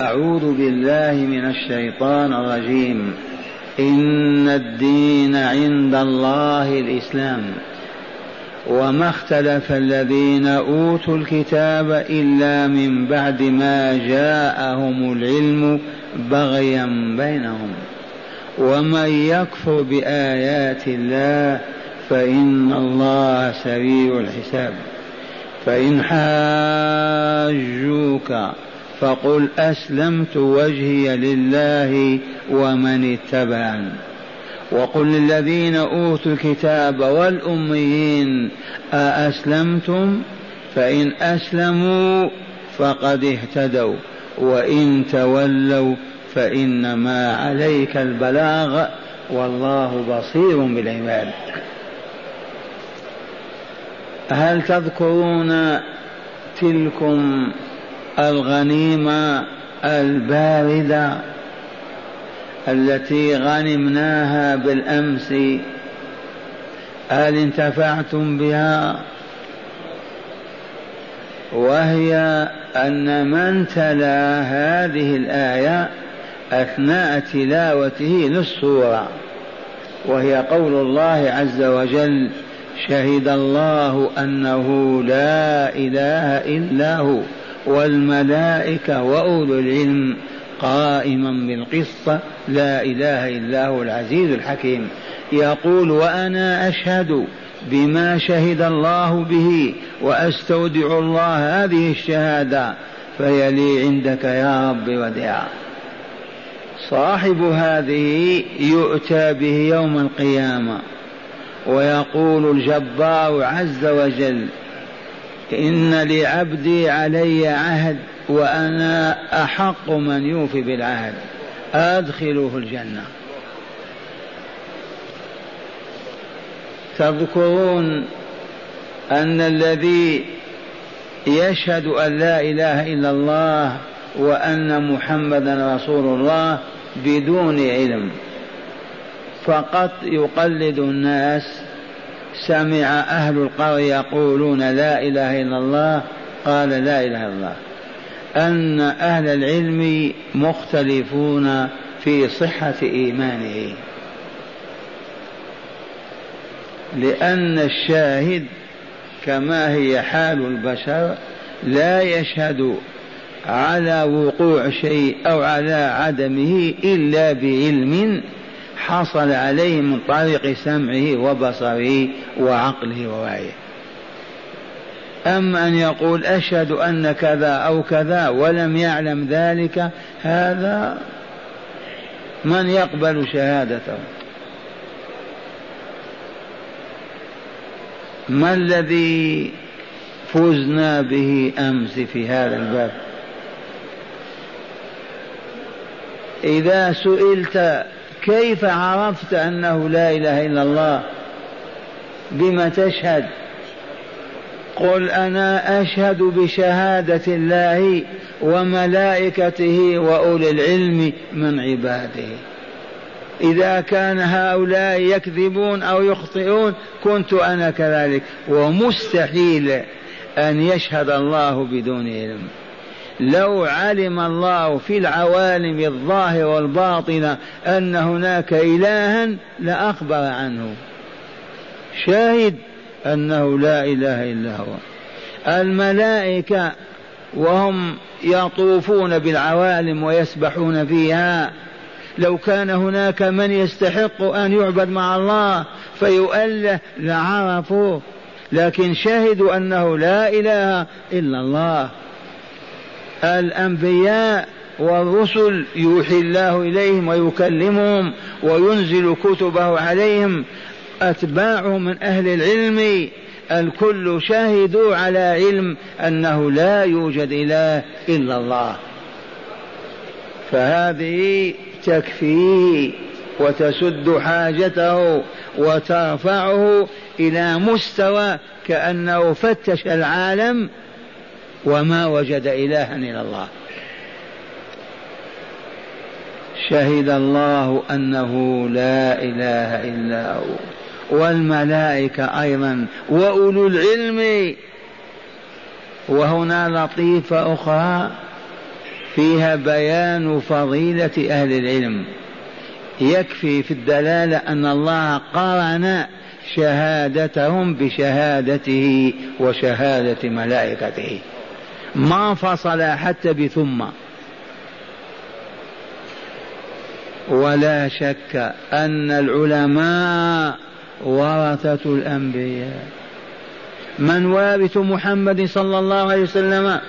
أعوذ بالله من الشيطان الرجيم. إن الدين عند الله الإسلام. وما اختلف الذين أوتوا الكتاب إلا من بعد ما جاءهم العلم بغيا بينهم. ومن يكفر بآيات الله فإن الله سريع الحساب. فإن حاجوك فقل أسلمت وجهي لله ومن اتبعني. وقل للذين أوتوا الكتاب والأميين أأسلمتم؟ فإن أسلموا فقد اهتدوا وإن تولوا فإنما عليك البلاغ والله بصير بالعباد. هل تذكرون تلكم الغنيمة الباردة التي غنمناها بالأمس. هل انتفعتم بها؟ وهي أن من تلا هذه الآية أثناء تلاوته للسورة وهي قول الله عز وجل شهد الله أنه لا إله إلا هو. والملائكة وأولو العلم قائما بالقصة لا إله إلا هو العزيز الحكيم. يقول وأنا أشهد بما شهد الله به وأستودع الله هذه الشهادة فهي لي عندك يا رب وديعا صاحب هذه يؤتى به يوم القيامة ويقول الجبار عز وجل إن لعبدي علي عهد وأنا أحق من يوفي بالعهد. أدخلوه الجنة. تذكرون أن الذي يشهد أن لا إله إلا الله وأن محمدا رسول الله بدون علم. فقط يقلد الناس سمع أهل القرية يقولون لا إله إلا الله قال لا إله إلا الله. أن أهل العلم مختلفون في صحة إيمانه. لأن الشاهد كما هي حال البشر لا يشهد على وقوع شيء أو على عدمه إلا بعلم حصل عليه من طريق سمعه وبصره وعقله ووعيه. أما أن يقول أشهد أن كذا أو كذا ولم يعلم ذلك هذا من يقبل شهادته؟ ما الذي فزنا به أمس في هذا الباب؟ إذا سئلت كيف عرفت أنه لا إله إلا الله؟ بما تشهد. قل أنا أشهد بشهادة الله وملائكته وأولي العلم من عباده. إذا كان هؤلاء يكذبون أو يخطئون كنت أنا كذلك ومستحيل أن يشهد الله بدون علم. لو علم الله في العوالم الظاهرة والباطنة أن هناك إلها لأخبر عنه. شاهد أنه لا إله إلا هو. الملائكة وهم يطوفون بالعوالم ويسبحون فيها. لو كان هناك من يستحق أن يعبد مع الله فيؤله لعرفوه. لكن شهدوا أنه لا إله إلا الله. الأنبياء والرسل يوحي الله إليهم ويكلمهم وينزل كتبه عليهم. أتباعهم من أهل العلم. الكل شهدوا على علم أنه لا يوجد إله إلا الله. فهذه تكفيه وتسد حاجته وترفعه إلى مستوى كأنه فتش العالم وما وجد إلها إلا الله. شهد الله أنه لا إله إلا هو. والملائكة أيضا وأولو العلم. وهنا لطيفة أخرى فيها بيان فضيلة أهل العلم. يكفي في الدلالة أن الله قارن شهادتهم بشهادته وشهادة ملائكته. ما فصل حتى بثم. ولا شك أن العلماء ورثة الأنبياء. من وارث محمد صلى الله عليه وسلم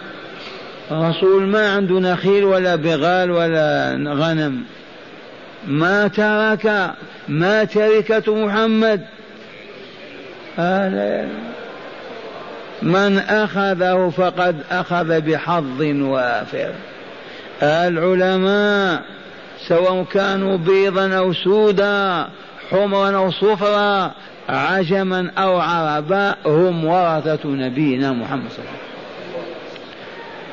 رسول ما عنده نخيل ولا بغال ولا غنم. ما ترك ما تركة محمد. آه من أخذه فقد أخذ بحظ وافر. العلماء سواء كانوا بيضا أو سودا حمرا أو صفرا عجما أو عربا هم ورثة نبينا محمد صلى الله عليه وسلم.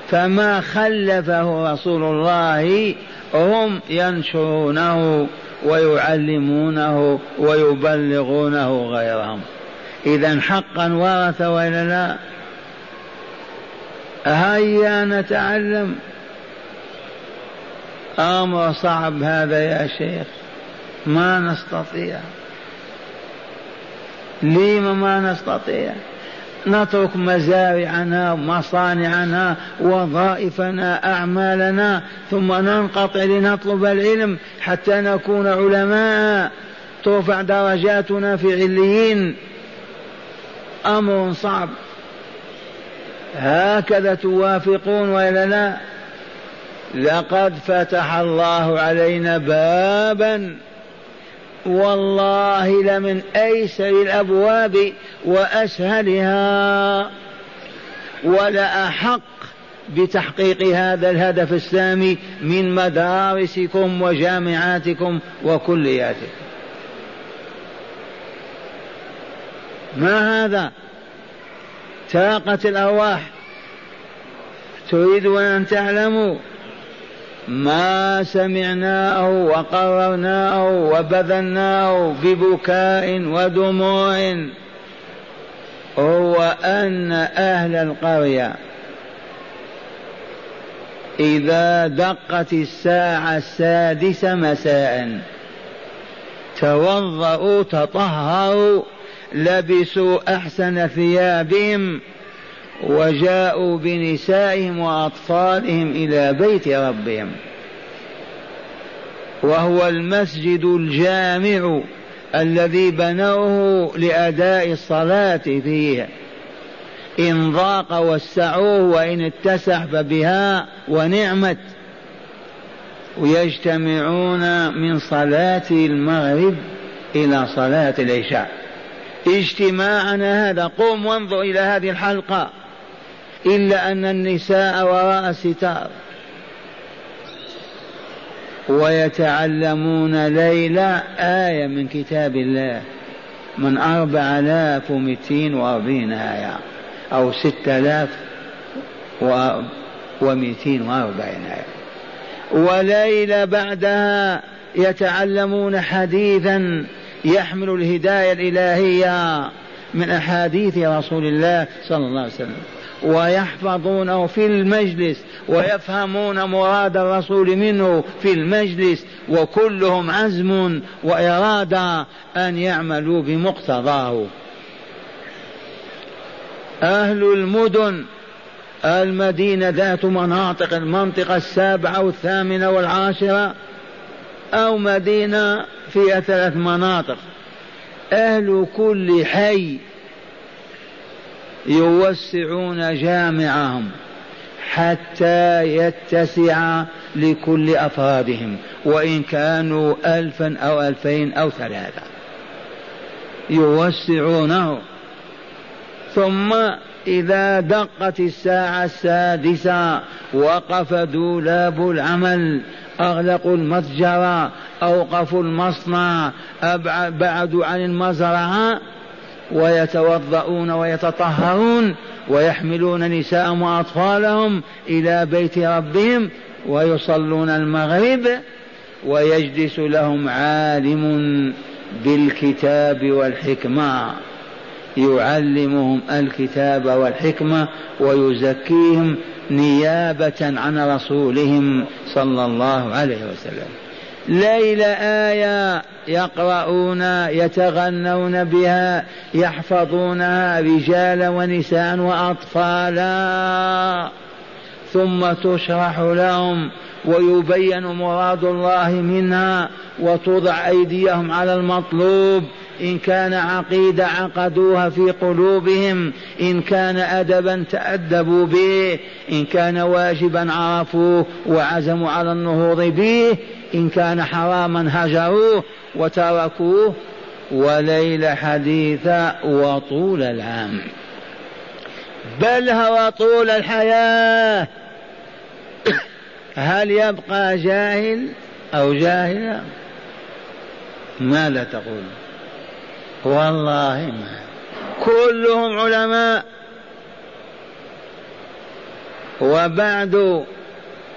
فما خلفه رسول الله هم ينشرونه ويعلمونه ويبلغونه غيرهم. إذا حقا ورث وإلا لا؟ هيا نتعلم. أمر صعب هذا يا شيخ. ما نستطيع. لم ما نستطيع؟ نترك مزارعنا مصانعنا وظائفنا أعمالنا ثم ننقطع لنطلب العلم حتى نكون علماء. ترفع درجاتنا في عليين. أمر صعب. هكذا توافقون وإلا لا؟ لقد فتح الله علينا بابا. والله لمن ايسر الابواب وأسهلها. ولاحق بتحقيق هذا الهدف السامي من مدارسكم وجامعاتكم وكلياتكم. ما هذا؟ تاقة الأرواح. تريدون أن تعلموا ما سمعناه وقررناه وبذلناه ببكاء ودموع. هو أن أهل القرية إذا دقت الساعة السادسة مساء توضأوا تطهروا لبسوا أحسن ثيابهم وجاءوا بنسائهم وأطفالهم إلى بيت ربهم. وهو المسجد الجامع الذي بنوه لأداء الصلاة فيه. إن ضاق وسعوه وإن اتسع فبها ونعمت. ويجتمعون من صلاة المغرب إلى صلاة العشاء. اجتماعنا هذا. قم وانظر إلى هذه الحلقة. إلا أن النساء وراء الستار ويتعلمون ليلة آية من كتاب الله. من أربع آلاف ومئتين وأربعين آية. أو ستة آلاف ومئتين وأربعين آية. وليلة بعدها يتعلمون حديثا يحمل الهداية الإلهية من أحاديث رسول الله صلى الله عليه وسلم. ويحفظونه في المجلس ويفهمون مراد الرسول منه في المجلس وكلهم عزم وإرادة أن يعملوا بمقتضاه. أهل المدن المدينة ذات مناطق المنطقة السابعة والثامنة والعاشرة أو مدينة فيها ثلاث مناطق. أهل كل حي يوسعون جامعهم حتى يتسع لكل أفرادهم وإن كانوا ألفا أو ألفين أو ثلاثة. يوسعونه. ثم إذا دقت الساعة السادسة وقف دولاب العمل أغلقوا المتجر أوقفوا المصنع بعدوا عن المزرعة ويتوضؤون ويتطهرون ويحملون نساءهم وأطفالهم إلى بيت ربهم ويصلون المغرب ويجلس لهم عالم بالكتاب والحكمة. يعلمهم الكتاب والحكمة ويزكيهم نيابة عن رسولهم صلى الله عليه وسلم. ليل آية يقرؤون يتغنون بها يحفظونها رجال ونساء وأطفالا. ثم تشرح لهم ويبين مراد الله منها وتوضع أيديهم على المطلوب. إن كان عقيدة عقدوها في قلوبهم إن كان أدبا تأدبوا به إن كان واجبا عرفوه وعزموا على النهوض به إن كان حراما هجروه وتركوه وليل حديثا وطول العام. بل هو طول الحياة. هل يبقى جاهل أو جاهلا ماذا تقول؟ والله ما. كلهم علماء. وبعد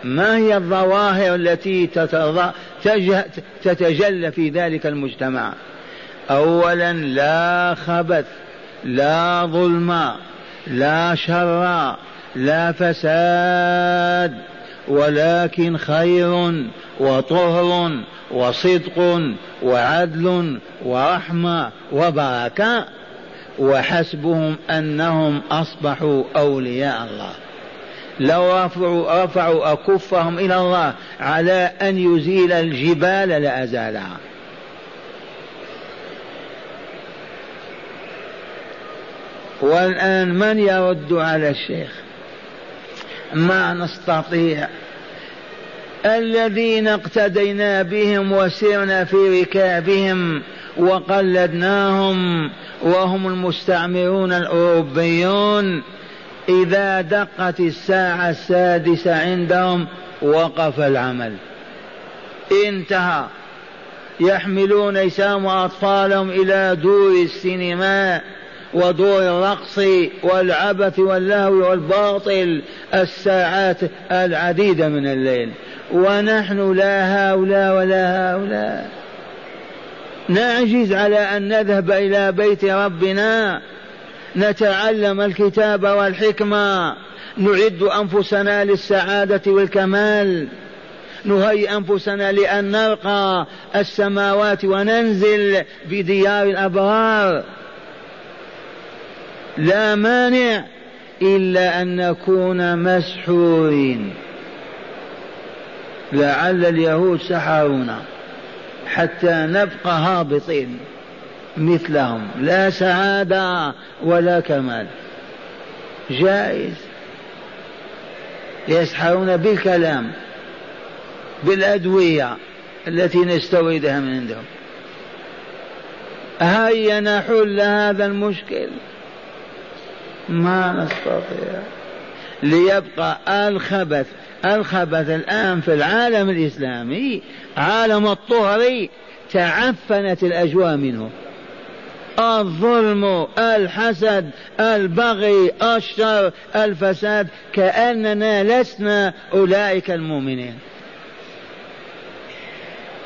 ما هي الظواهر التي تتجلى في ذلك المجتمع؟ اولا لا خبث لا ظلم لا شر لا فساد ولكن خير وطهر وصدق وعدل ورحمة وبركة وحسبهم أنهم أصبحوا أولياء الله. لو رفعوا, رفعوا أكفهم إلى الله على أن يزيل الجبال لأزالها. والآن من يرد على الشيخ؟ ما نستطيع الذين اقتدينا بهم وسرنا في ركابهم وقلدناهم وهم المستعمرون الأوروبيون إذا دقت الساعة السادسة عندهم وقف العمل. انتهى. يحملون يسام أطفالهم إلى دور السينما. ودور الرقص والعبث واللهو والباطل الساعات العديدة من الليل. ونحن لا هؤلاء ولا هؤلاء. نعجز على أن نذهب إلى بيت ربنا. نتعلم الكتاب والحكمة. نعد أنفسنا للسعادة والكمال. نهيئ أنفسنا لأن نرقى السماوات وننزل بديار الأبرار. لا مانع إلا أن نكون مسحورين. لعل اليهود سحرونا حتى نبقى هابطين مثلهم. لا سعادة ولا كمال. جائز. يسحرون بالكلام بالأدوية التي نستوردها من عندهم. هيا نحل هذا المشكل. ما نستطيع. ليبقى الخبث الخبث الآن في العالم الإسلامي عالم الطهر تعفنت الأجواء منه. الظلم الحسد البغي الشر الفساد كأننا لسنا أولئك المؤمنين.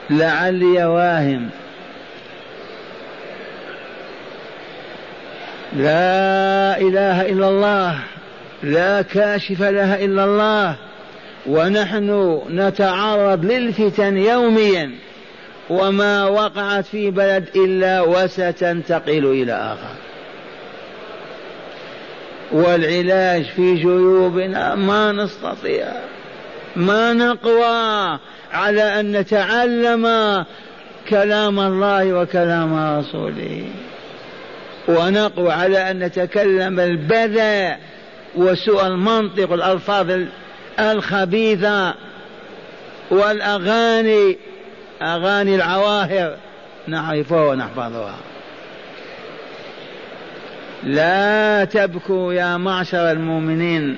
لعلي واهم لا إله إلا الله لا كاشف لها إلا الله ونحن نتعرض للفتن يوميا وما وقعت في بلد إلا وستنتقل إلى آخر. والعلاج في جيوبنا ما نستطيع ما نقوى على أن نتعلم كلام الله وكلام رسوله. ونقوى على أن نتكلم البذى وسوء المنطق والألفاظ الخبيثة والأغاني أغاني العواهر. نعرفها ونحفظها لا تبكوا يا معشر المؤمنين.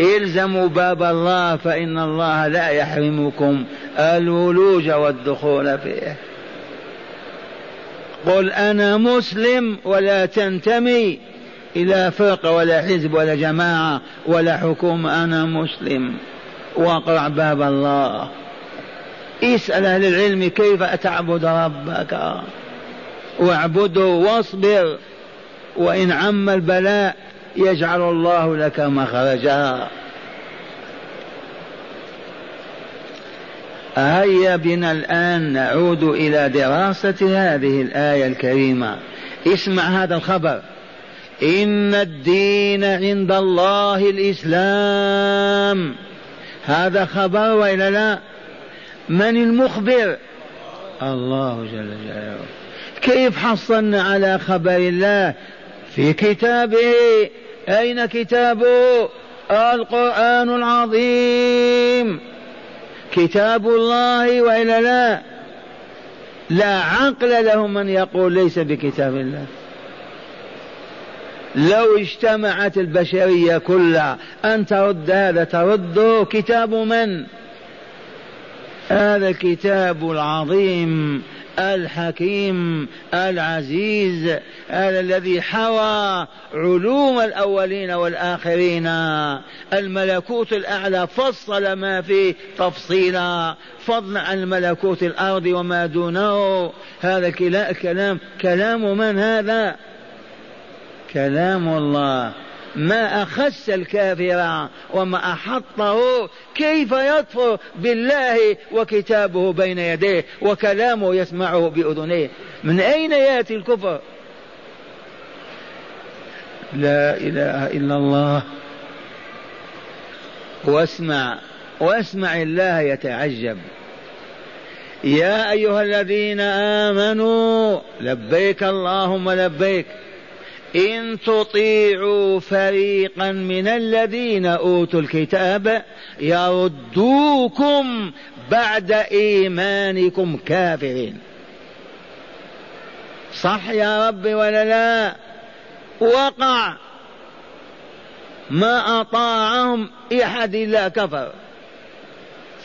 إلزموا باب الله فإن الله لا يحرمكم الولوج والدخول فيه. قل أنا مسلم ولا تنتمي إلى فرقة ولا حزب ولا جماعة ولا حكومة أنا مسلم. واقرع باب الله. اسأل أهل العلم كيف تعبد ربك. واعبده واصبر. وإن عم البلاء يجعل الله لك مخرجا. هيا بنا الآن نعود إلى دراسة هذه الآية الكريمة. اسمع هذا الخبر. إن الدين عند الله الإسلام. هذا خبر وإلا لا؟ من المخبر؟ الله جل جلاله. كيف حصلنا على خبر الله؟ في كتابه. أين كتابه؟ القرآن العظيم. كتاب الله وإلا لا؟ لا عقل له من يقول ليس بكتاب الله. لو اجتمعت البشرية كلها أن ترد هذا ترد كتاب من؟ هذا الكتاب العظيم. الحكيم العزيز الذي حوى علوم الأولين والآخرين. الملكوت الأعلى فصل ما فيه تفصيلا. فضلا عن ملكوت الأرض وما دونه. هذا كلام كلام من هذا؟ كلام الله. ما أخس الكافر وما أحطه كيف يكفر بالله وكتابه بين يديه وكلامه يسمعه بأذنيه؟ من أين يأتي الكفر؟ لا إله إلا الله. واسمع واسمع الله يتعجب. يا أيها الذين آمنوا لبيك اللهم لبيك. إن تطيعوا فريقا من الذين أوتوا الكتاب يردوكم بعد إيمانكم كافرين. صح يا رب ولا لا؟ وقع. ما أطاعهم أحد إلا كفر.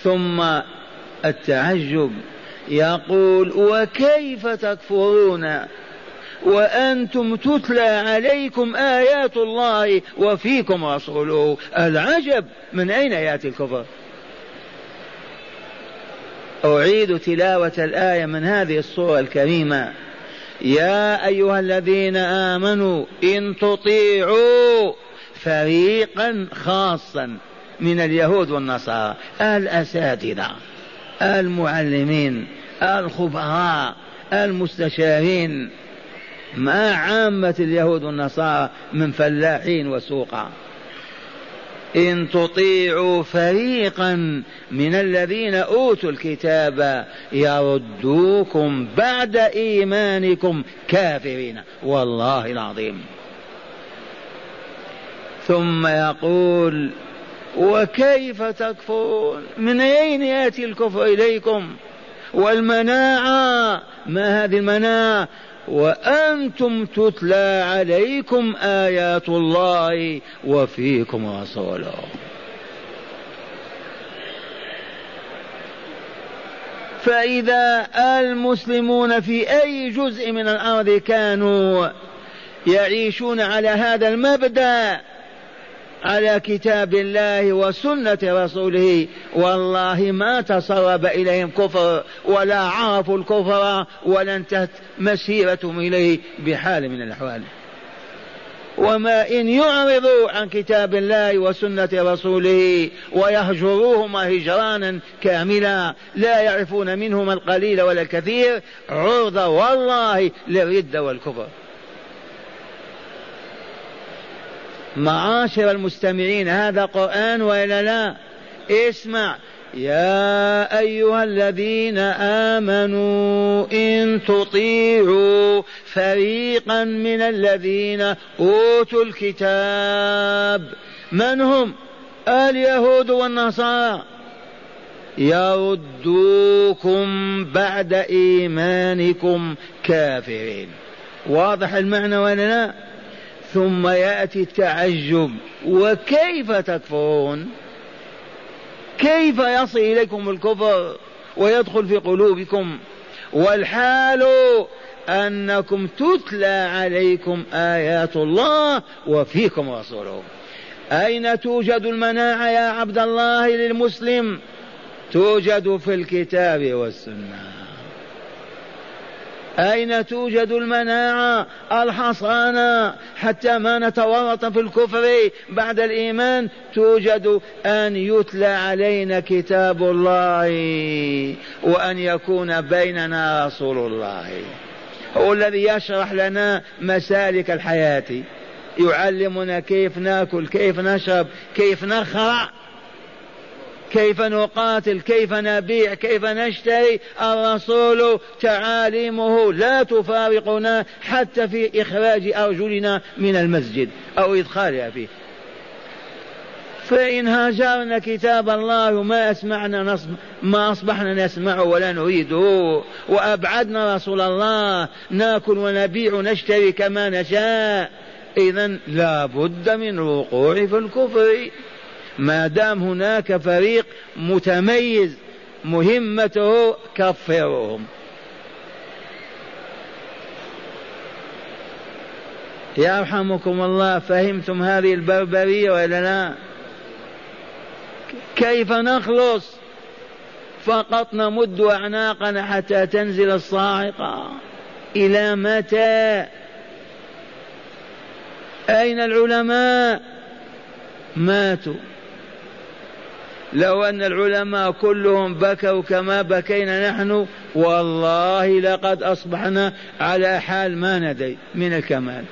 ثم التعجب. يقول وكيف تكفرون وأنتم تتلى عليكم آيات الله وفيكم رسوله. العجب من أين يأتي الكفر؟ أعيد تلاوة الآية من هذه الصورة الكريمة. يا أيها الذين آمنوا إن تطيعوا فريقا خاصا من اليهود والنصارى الأساتذة المعلمين الخبراء المستشارين ما عامة اليهود والنصارى من فلاحين وسوقا. إن تطيعوا فريقا من الذين أوتوا الكتاب يردوكم بعد إيمانكم كافرين. والله العظيم. ثم يقول وكيف تكفرون؟ من أين يأتي الكفر إليكم؟ والمناعة ما هذه المناعة؟ وأنتم تتلى عليكم آيات الله وفيكم رسوله. فإذا المسلمون في أي جزء من الأرض كانوا يعيشون على هذا المبدأ على كتاب الله وسنة رسوله. والله ما تسرب إليهم كفر ولا عرفوا الكفر ولا انتهت مسيرتهم إليه بحال من الأحوال. وما إن يعرضوا عن كتاب الله وسنة رسوله ويهجروهما هجرانا كاملا لا يعرفون منهما القليل ولا الكثير عرضة والله للردة والكفر. معاشر المستمعين هذا قرآن وإلا لا؟ اسمع. يا أيها الذين آمنوا إن تطيعوا فريقا من الذين أوتوا الكتاب. من هم؟ اليهود والنصارى. يردوكم بعد إيمانكم كافرين. واضح المعنى ولا لا؟ ثم يأتي التعجب. وكيف تكفرون؟ كيف يصل إليكم الكفر ويدخل في قلوبكم؟ والحال أنكم تتلى عليكم آيات الله وفيكم رسوله. أين توجد المناعة يا عبد الله للمسلم؟ توجد في الكتاب والسنة. أين توجد المناعة الحصانة؟ حتى ما نتورط في الكفر بعد الإيمان توجد أن يتلى علينا كتاب الله وأن يكون بيننا رسول الله. هو الذي يشرح لنا مسالك الحياة. يعلمنا كيف نأكل كيف نشرب كيف نخرع. كيف نقاتل كيف نبيع كيف نشتري؟ الرسول تعاليمه لا تفارقنا حتى في إخراج أرجلنا من المسجد أو إدخالها فيه. فإن هاجرنا كتاب الله وما أسمعنا نصب ما أصبحنا نسمعه ولا نريده وأبعدنا رسول الله ناكل ونبيع ونشتري كما نشاء إذا لا بد من الوقوع في الكفر. ما دام هناك فريق متميز مهمته كفرهم. يرحمكم الله فهمتم هذه البربرية ولا لا؟ كيف نخلص؟ فقط نمد أعناقنا حتى تنزل الصاعقة. إلى متى؟ أين العلماء؟ ماتوا. لو أن العلماء كلهم بكوا كما بكينا نحن والله لقد أصبحنا على حال ما ندري من الكمال.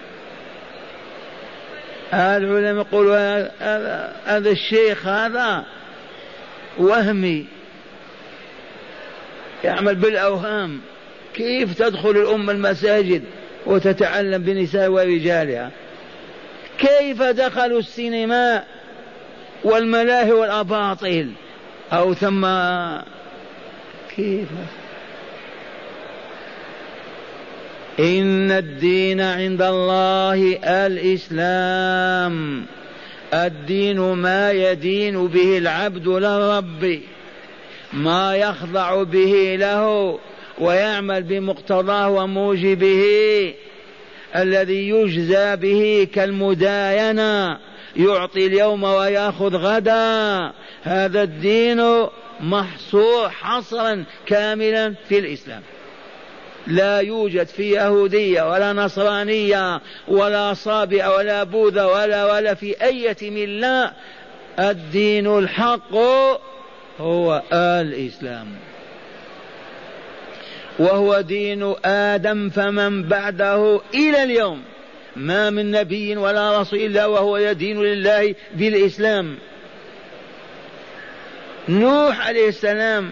العلماء يقولوا هذا الشيخ هذا وهمي يعمل بالأوهام. كيف تدخل الأمة المساجد وتتعلم بنساء ورجالها؟ كيف دخلوا السينما والملاهي والأباطيل. أو ثم كيف؟ إن الدين عند الله الإسلام. الدين ما يدين به العبد للرب. ما يخضع به له ويعمل بمقتضاه وموجبه. الذي يجزى به كالمداينة. يعطي اليوم ويأخذ غدا. هذا الدين محصور حصرا كاملا في الإسلام. لا يوجد في يهودية ولا نصرانية ولا صابئة ولا بوذا ولا ولا في أية ملة. الدين الحق هو الإسلام. وهو دين آدم فمن بعده إلى اليوم. ما من نبي ولا رسول إلا وهو يدين لله بالإسلام. نوح عليه السلام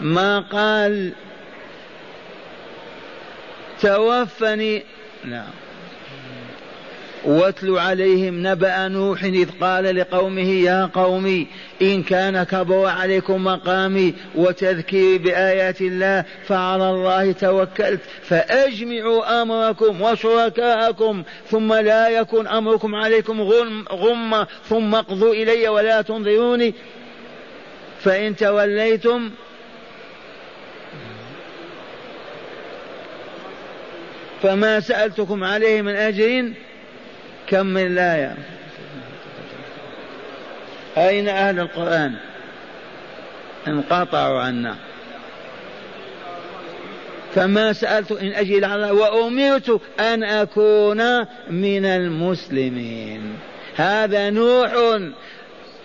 ما قال توفني نعم. واتل عليهم نبأ نوح إذ قال لقومه يا قوم إن كان كبر عليكم مقامي وتذكيري بآيات الله فعلى الله توكلت فأجمعوا أمركم وشركاءكم ثم لا يكن أمركم عليكم غم غمة ثم اقضوا إلي ولا تنظروني فإن توليتم فما سألتكم عليه من أجر كم من الآية؟ أين أهل القرآن؟ انقطعوا عنا. فما سألت إن أجل على وأمرت أن أكون من المسلمين. هذا نوح.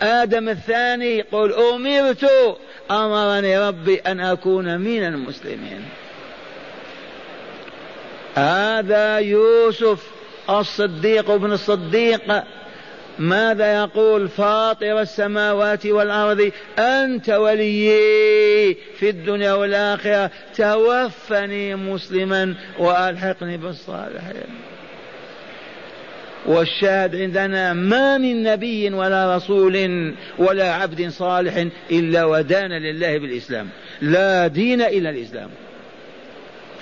آدم الثاني يقول أمرت أمرني ربي أن أكون من المسلمين. هذا يوسف. الصديق ابن الصديق ماذا يقول؟ فاطر السماوات والأرض أنت وليي في الدنيا والآخرة توفني مسلما وألحقني بالصالحين. والشاهد عندنا ما من نبي ولا رسول ولا عبد صالح إلا ودان لله بالإسلام لا دين إلا الإسلام.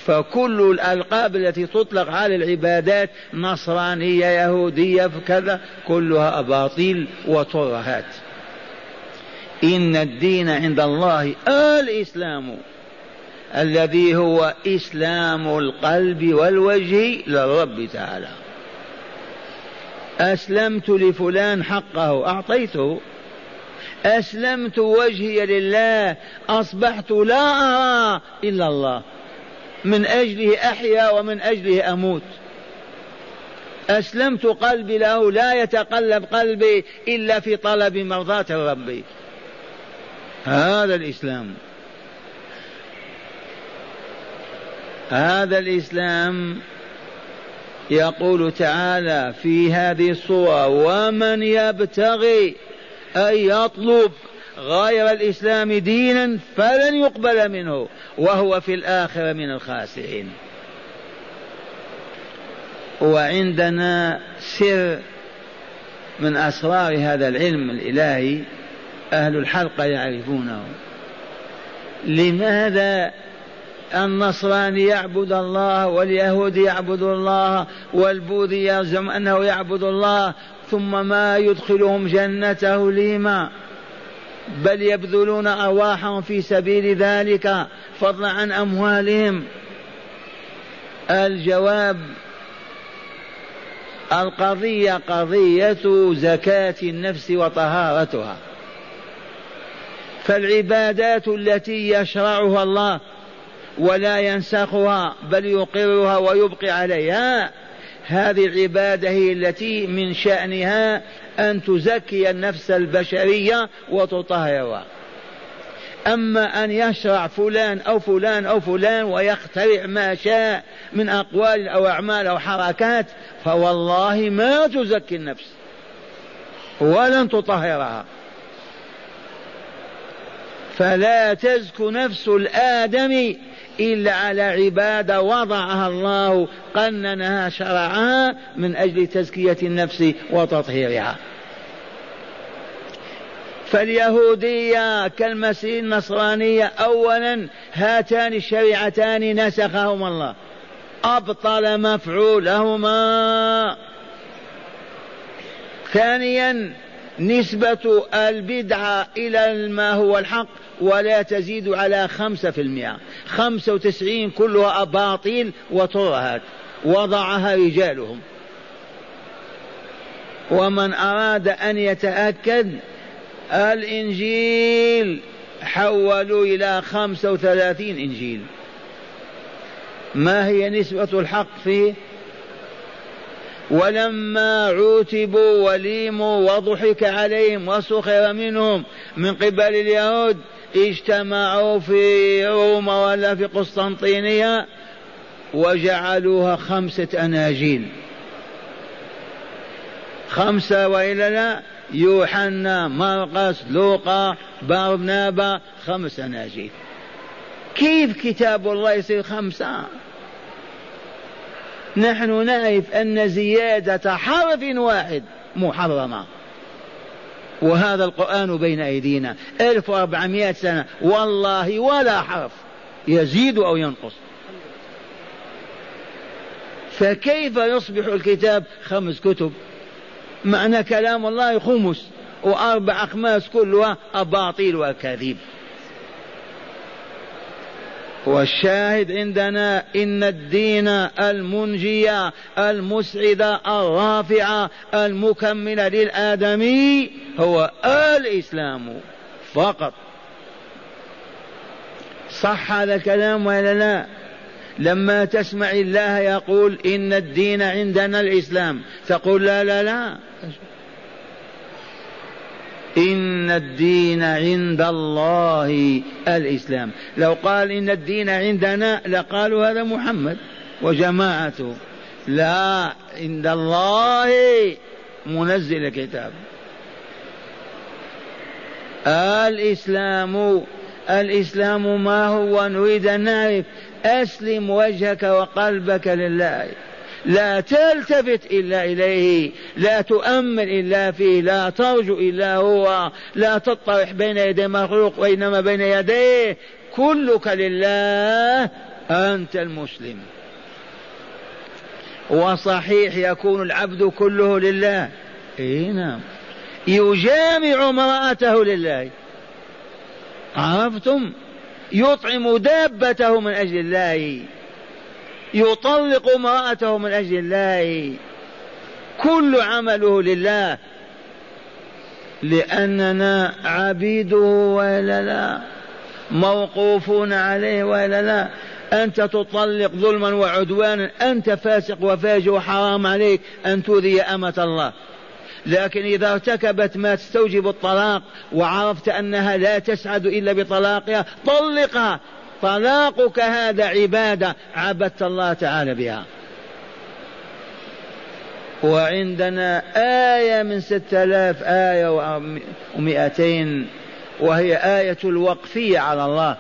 فكل الألقاب التي تطلق على العبادات نصرانية يهودية كذا كلها أباطيل وترهات. إن الدين عند الله الإسلام. الذي هو إسلام القلب والوجه للرب تعالى. أسلمت لفلان حقه أعطيته. أسلمت وجهي لله أصبحت لا أرى إلا الله. من أجله أحيا ومن أجله أموت. أسلمت قلبي له لا يتقلب قلبي إلا في طلب مرضاة ربي هذا الإسلام. هذا الإسلام يقول تعالى في هذه الصورة ومن يبتغي أن يطلب غير الإسلام دينا فلن يقبل منه وهو في الآخرة من الخاسرين. وعندنا سر من أسرار هذا العلم الإلهي أهل الحلقة يعرفونه. لماذا النصراني يعبد الله واليهود يعبد الله والبوذي يزعم أنه يعبد الله ثم ما يدخلهم جنته لما بل يبذلون أرواحهم في سبيل ذلك فضلا عن أموالهم. الجواب القضية قضية زكاة النفس وطهارتها. فالعبادات التي يشرعها الله ولا ينسخها بل يقرها ويبقي عليها هذه العبادة هي التي من شأنها أن تزكي النفس البشرية وتطهرها أما أن يشرع فلان أو فلان أو فلان ويخترع ما شاء من أقوال أو أعمال أو حركات فوالله ما تزكي النفس ولن تطهرها. فلا تزكو نفس الآدم إلا على عبادة وضعها الله قننها شرعها من أجل تزكية النفس وتطهيرها. فاليهودية كالمسيح النصرانية أولا هاتان الشريعتان نسخهما الله. أبطل مفعولهما. ثانيا نسبة البدعة إلى ما هو الحق ولا تزيد على خمسة في المئة. خمسة وتسعين كلها أباطيل وترهات وضعها رجالهم. ومن أراد أن يتأكد الإنجيل حولوا إلى خمسة وثلاثين إنجيل. ما هي نسبة الحق فيه؟ ولما عوتبوا وليموا وضحك عليهم وسخر منهم من قبل اليهود اجتمعوا في روما ولا في قسطنطينية وجعلوها خمسة أناجيل. خمسة وإلا لا؟ يوحنا مرقس لوقا برنابا خمس أناجيل كيف كتاب الله يصير خمسة؟ نحن نعرف أن زيادة حرف واحد محرمة. وهذا القرآن بين أيدينا. 1400 سنة. والله ولا حرف. يزيد أو ينقص. فكيف يصبح الكتاب خمس كتب؟ معنى كلام الله خمس وأربع أخماس كلها أباطيل وأكاذيب. والشاهد عندنا إن الدين المنجي المسعد الرافع المكمل للآدمي هو الإسلام فقط. صح هذا الكلام ولا لا؟ لما تسمع الله يقول إن الدين عندنا الإسلام تقول لا لا لا. إن الدين عند الله الإسلام. لو قال إن الدين عندنا لقالوا هذا محمد وجماعته. لا عند الله منزل الكتاب الإسلام الإسلام ما هو؟ نريد أن نعرف أسلم وجهك وقلبك لله. لا تلتفت إلا إليه لا تؤمل إلا فيه لا ترجو إلا هو لا تطرح بين يدي مخلوق وإنما بين يديه. كلك لله أنت المسلم. وصحيح يكون العبد كله لله. إي نعم. يجامع امرأته لله. عرفتم؟ يطعم دابته من أجل الله. يطلق امرأته من أجل الله. كل عمله لله. لأننا عبيده ولا لا. موقوفون عليه ولا لا. أنت تطلق ظلما وعدوانا. أنت فاسق وفاجر وحرام عليك. أن تؤذي أمة الله. لكن إذا ارتكبت ما تستوجب الطلاق وعرفت أنها لا تسعد إلا بطلاقها طلقها. طلاقك هذا عبادة عبدت الله تعالى بها. وعندنا آية من ستة آلاف آية ومئتين وهي آية الوقفية على الله.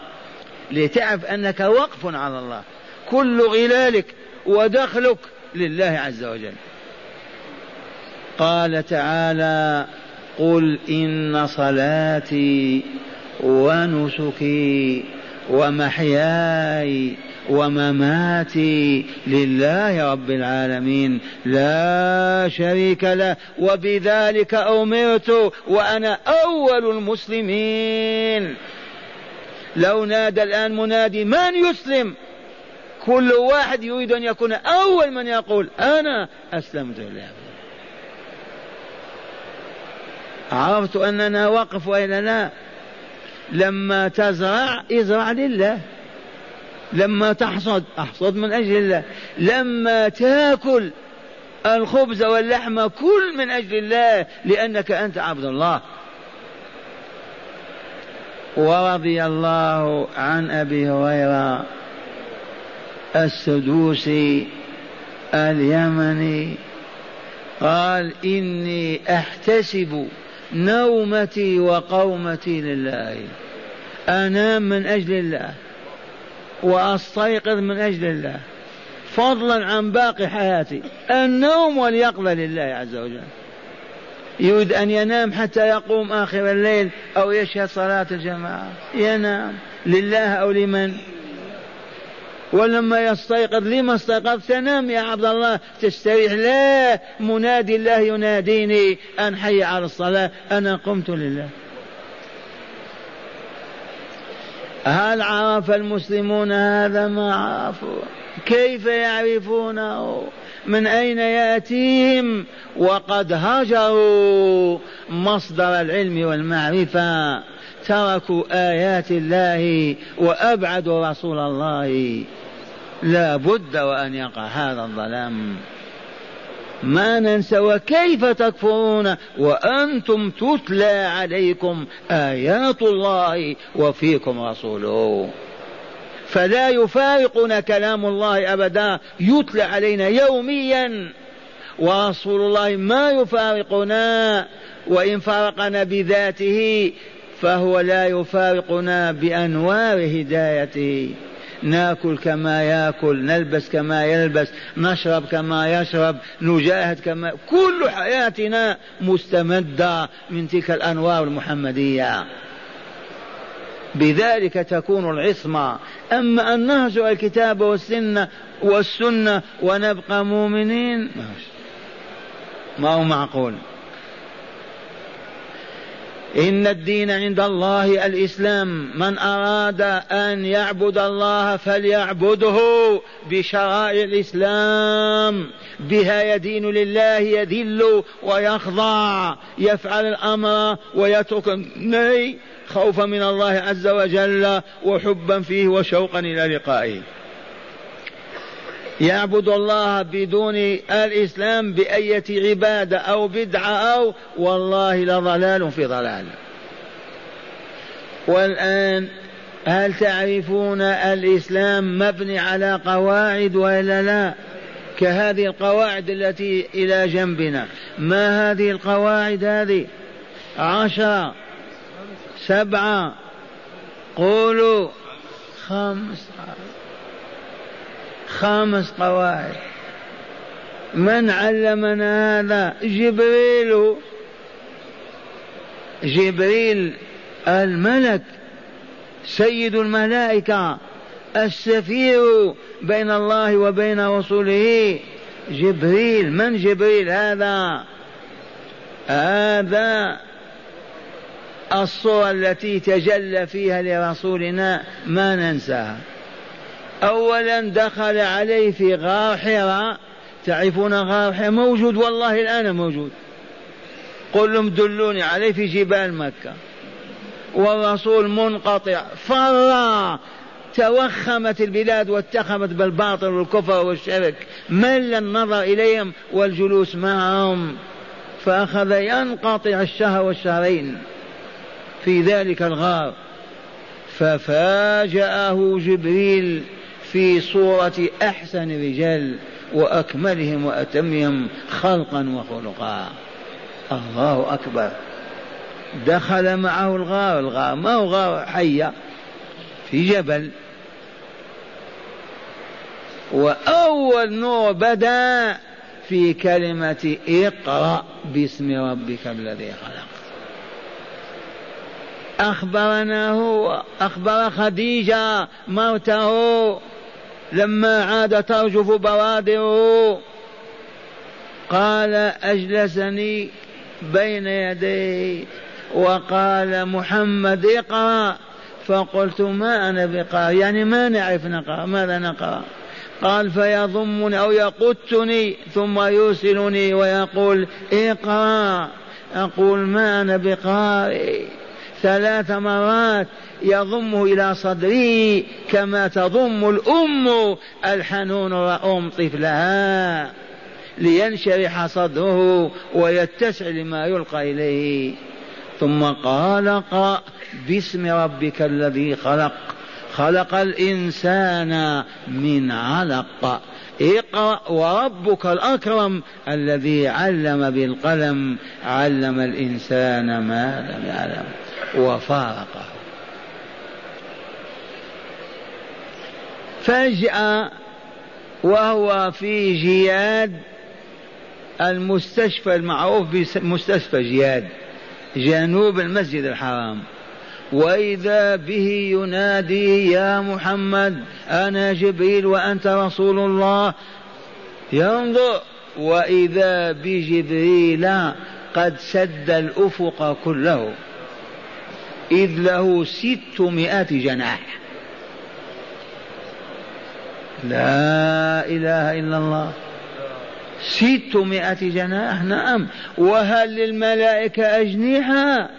لتعرف أنك وقف على الله. كل غلالك ودخلك لله عز وجل. قال تعالى قل إن صلاتي ونسكي ومحياي ومماتي لله رب العالمين لا شريك له وبذلك أمرت وأنا أول المسلمين. لو نادى الآن منادي من يسلم؟ كل واحد يريد أن يكون أول من يقول أنا أسلمت لله. عرفت أننا وقف والا لا. لما تزرع ازرع لله. لما تحصد أحصد من أجل الله. لما تاكل الخبز واللحم كل من أجل الله لأنك أنت عبد الله. ورضي الله عن أبي هريرة السدوسي اليمني قال إني أحتسب نومتي وقومتي لله. انام من أجل الله. وأستيقظ من أجل الله. فضلا عن باقي حياتي. النوم واليقظه لله عز وجل. يريد أن ينام حتى يقوم آخر الليل أو يشهد صلاة الجماعة. ينام. لله أو لمن؟ ولما يستيقظ لما استيقظت تنام يا عبد الله. تستريح. لا منادي الله يناديني. أن حي على الصلاة. أنا قمت لله. هل عرف المسلمون هذا ما عرفوا؟ كيف يعرفونه؟ من أين يأتيهم؟ وقد هجروا مصدر العلم والمعرفة. تركوا آيات الله وأبعدوا رسول الله. لا بد وأن يقع هذا الظلام. ما ننسى وكيف تكفرون وأنتم تتلى عليكم آيات الله وفيكم رسوله. فلا يفارقنا كلام الله أبدا يتلى علينا يوميا. ورسول الله ما يفارقنا وإن فارقنا بذاته فهو لا يفارقنا بأنوار هدايته. ناكل كما ياكل نلبس كما يلبس نشرب كما يشرب نجاهد كما كل حياتنا مستمدة من تلك الأنوار المحمدية. بذلك تكون العصمة. أما أن نهجر الكتاب والسنة والسنة ونبقى مؤمنين ما هو معقول؟ إن الدين عند الله الإسلام. من أراد أن يعبد الله فليعبده بشرائع الإسلام. بها يدين لله يذل ويخضع يفعل الأمر ويترك النهي خوفا من الله عز وجل وحبا فيه وشوقا إلى لقائه. يعبد الله بدون الإسلام بأية عبادة أو بدعة أو والله لضلال في ضلال. والآن هل تعرفون الإسلام مبني على قواعد وإلا لا؟ كهذه القواعد التي إلى جنبنا. ما هذه القواعد هذه؟ عشرة سبعة قولوا خمس خمس قواعد. من علمنا هذا؟ جبريل. جبريل الملك سيد الملائكة السفير بين الله وبين رسوله. جبريل من جبريل هذا؟ هذا الصورة التي تجلى فيها لرسولنا ما ننساها. أولا دخل عليه في غار حراء تعرفون غار حراء موجود؟ والله الآن موجود. قل لهم دلوني عليه في جبال مكة. والرسول منقطع. فر توخمت البلاد واتخمت بالباطل والكفر والشرك. مل النظر إليهم والجلوس معهم. فأخذ ينقطع الشهر والشهرين. في ذلك الغار. ففاجأه جبريل. في صورة أحسن رجال وأكملهم وأتمهم خلقا وخلقا. الله أكبر. دخل معه الغار الغار ما هو غار حية في جبل. وأول نور بدأ في كلمة اقرأ باسم ربك الذي خلق. أخبرنا هو أخبر خديجة موته لما عاد ترجف بوادره قال أجلسني بين يديه وقال محمد اقرأ. فقلت ما أنا بقارئ يعني ما نعرف نقرأ ماذا نقرأ؟ قال فيضمني أو يقتني ثم يرسلني ويقول اقرأ. أقول ما أنا بقارئ. ثلاث مرات يضمه إلى صدري كما تضم الأم الحنون الرؤوم طفلها لينشرح صدره ويتسع لما يلقى إليه. ثم قال اقرأ باسم ربك الذي خلق. خلق الإنسان من علق. اقرأ وربك الأكرم الذي علم بالقلم. علم الإنسان ما لم يعلم. وفارقه فجأة وهو في جياد المستشفى المعروف بمستشفى جياد جنوب المسجد الحرام. وإذا به ينادي يا محمد أنا جبريل وأنت رسول الله. ينظر وإذا بجبريل قد سد الأفق كله. إذ له ستمائة جناح. لا إله إلا الله. ستمائة جناح نعم. وهل للملائكة أجنحة؟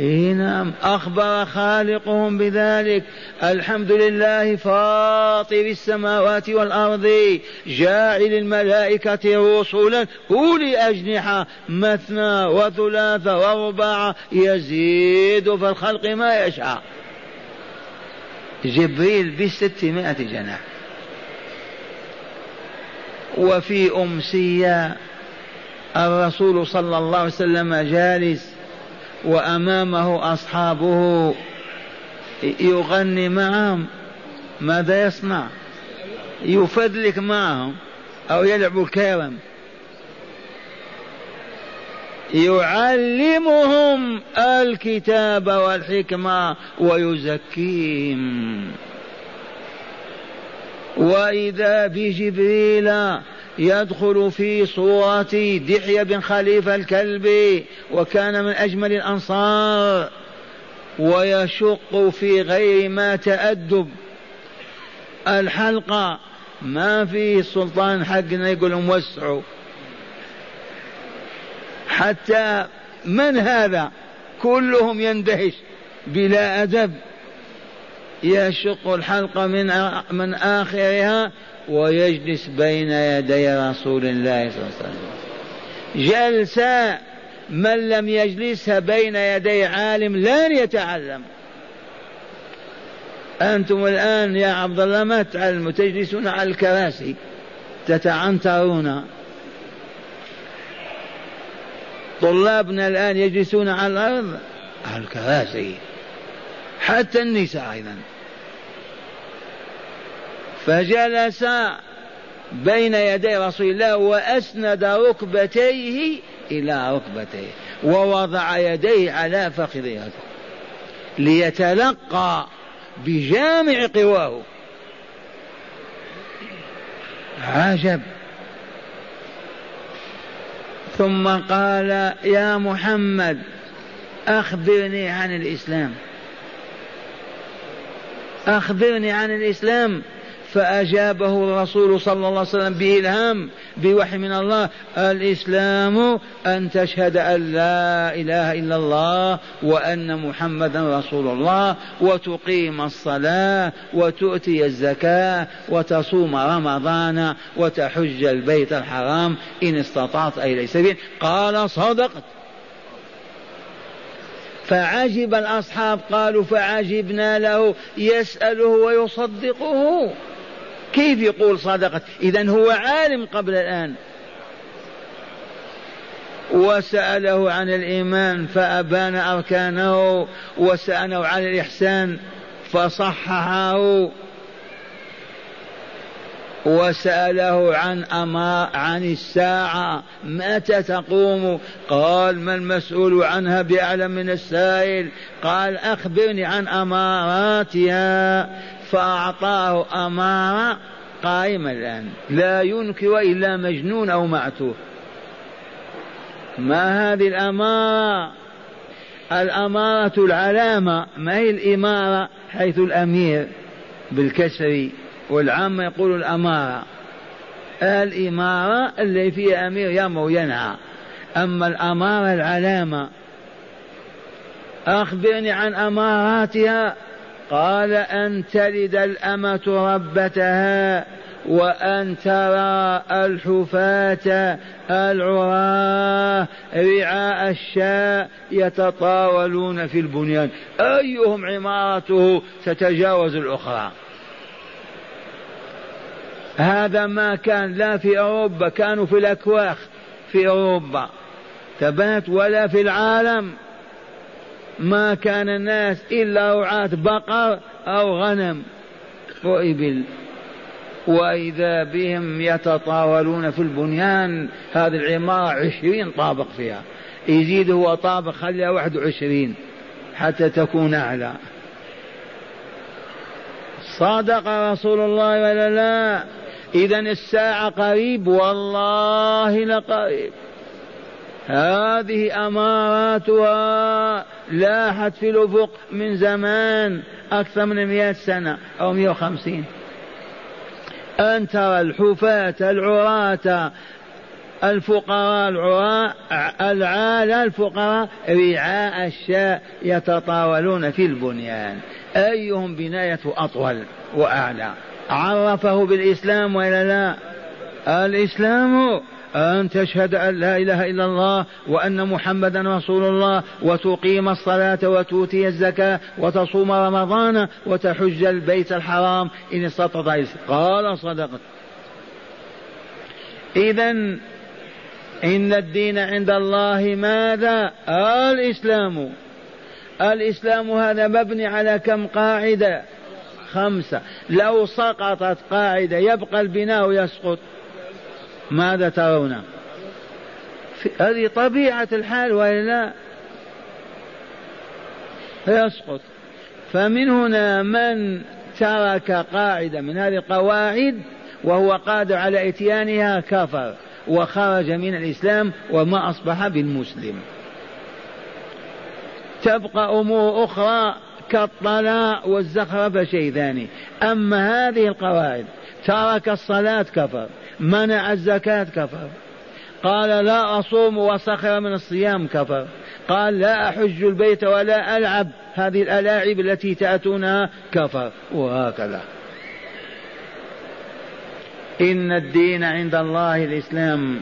إيه نعم أخبر خالقهم بذلك. الحمد لله فاطر السماوات والأرض جاعل الملائكة رسلا أولي أجنحة مثنى وثلاث ورباع يزيد في الخلق ما يشاء. جبريل بستمائة جناح. وفي أمسية الرسول صلى الله عليه وسلم جالس وأمامه أصحابه يغني معهم. ماذا يصنع؟ يفدلك معهم أو يلعب الكرم يعلمهم الكتاب والحكمة ويزكيهم. وإذا بجبريل يدخل في صورة دحية بن خليفة الكلبي وكان من أجمل الأنصار ويشق في غير ما تأدب. الحلقة ما في السلطان حقنا يقول لهم وسعوا. حتى من هذا؟ كلهم يندهش بلا أدب. يشق الحلقة من من آخرها ويجلس بين يدي رسول الله صلى الله عليه وسلم. جلسة من لم يجلسها بين يدي عالم لن يتعلم. أنتم الآن يا عبد الله ما تعلموا تجلسون على الكراسي تتعنترون. طلابنا الآن يجلسون على الأرض على الكراسي حتى النساء أيضا. فجلس بين يدي رسول الله وأسند ركبتيه إلى ركبتيه ووضع يديه على فخذه ليتلقى بجامع قواه. عجب. ثم قال يا محمد أخبرني عن الإسلام. أخبرني عن الإسلام. فأجابه الرسول صلى الله عليه وسلم بإلهام بوحي من الله الإسلام أن تشهد أن لا إله إلا الله وأن محمدا رسول الله وتقيم الصلاة وتؤتي الزكاة وتصوم رمضان وتحج البيت الحرام إن استطعت إلى سبيل قال صدقت فعجب الأصحاب قالوا فعجبنا له يسأله ويصدقه. كيف يقول صدقت إذا هو عالم قبل الآن. وسأله عن الإيمان فأبان أركانه وسأله عن الإحسان فصححه. وسأله عن أما عن الساعة متى تقوم؟ قال ما المسؤول عنها بأعلم من السائل؟ قال أخبرني عن أماراتها. فأعطاه أمارة قائمة الآن. لا ينكر إلا مجنون أو معتوه. ما هذه الأمارة الأمارة العلامة. ما هي الإمارة حيث الأمير بالكسر والعامة يقول الأمارة؟ الإمارة اللي فيها أمير يأمر وينهى. أما الأمارة العلامة أخبرني عن أماراتها. قال أن تلد الأمة ربتها وأن ترى الحفاة العراة رعاء الشاء يتطاولون في البنيان. أيهم عمارته؟ تتجاوز الأخرى. هذا ما كان لا في أوروبا كانوا في الأكواخ في أوروبا. تبات ولا في العالم. ما كان الناس إلا رعاة بقر أو غنم. وإبل وإذا بهم يتطاولون في البنيان هذه العمارة عشرين طابق فيها. يزيد هو طابق خليها واحد وعشرين حتى تكون أعلى. صدق رسول الله ولا لا؟ إذا الساعة قريب والله لقريب. هذه أماراتها لاحت في الأفق من زمان أكثر من مئة سنة أو مئة وخمسين. أن ترى الحفاة العراة الفقراء العراة العالة الفقراء رعاء الشاء يتطاولون في البنيان. أيهم بنايته أطول وأعلى؟ عرفه بالإسلام وإلا لا؟ الإسلام أن تشهد أن لا إله إلا الله وأن محمدا رسول الله وتقيم الصلاة وتؤتي الزكاة وتصوم رمضان وتحج البيت الحرام إن استطعت قال صدقت. إذا إن الدين عند الله ماذا؟ الإسلام. الإسلام هذا مبني على كم قاعدة؟ خمسة. لو سقطت قاعدة يبقى البناء يسقط. ماذا ترون؟ هذه طبيعة الحال وإلا يسقط. فمن هنا من ترك قاعدة من هذه القواعد وهو قادر على إتيانها كفر وخرج من الإسلام وما أصبح بالمسلم. تبقى أمور أخرى كالطلاق والزخرفة شيء ثاني أما هذه القواعد ترك الصلاة كفر. منع الزكاة كفر. قال لا أصوم وسخر من الصيام كفر. قال لا أحج البيت ولا ألعب. هذه الألاعب التي تأتونها كفر. وهكذا. إن الدين عند الله الإسلام.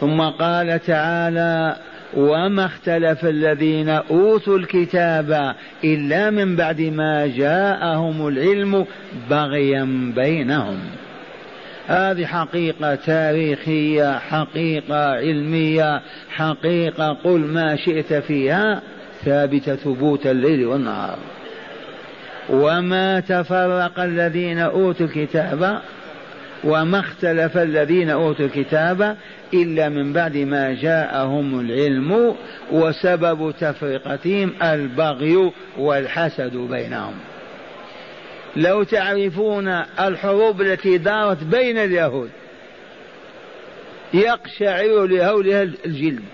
ثم قال تعالى وما اختلف الذين أوتوا الكتاب إلا من بعد ما جاءهم العلم بغيا بينهم. هذه حقيقة تاريخية حقيقة علمية حقيقة قل ما شئت فيها ثابتة ثبوت الليل والنهار. وما تفرق الذين أوتوا الكتاب وما اختلف الذين أوتوا الكتاب إلا من بعد ما جاءهم العلم وسبب تفرقتهم البغي والحسد بينهم. لو تعرفون الحروب التي دارت بين اليهود يقشعر لهولها الجلد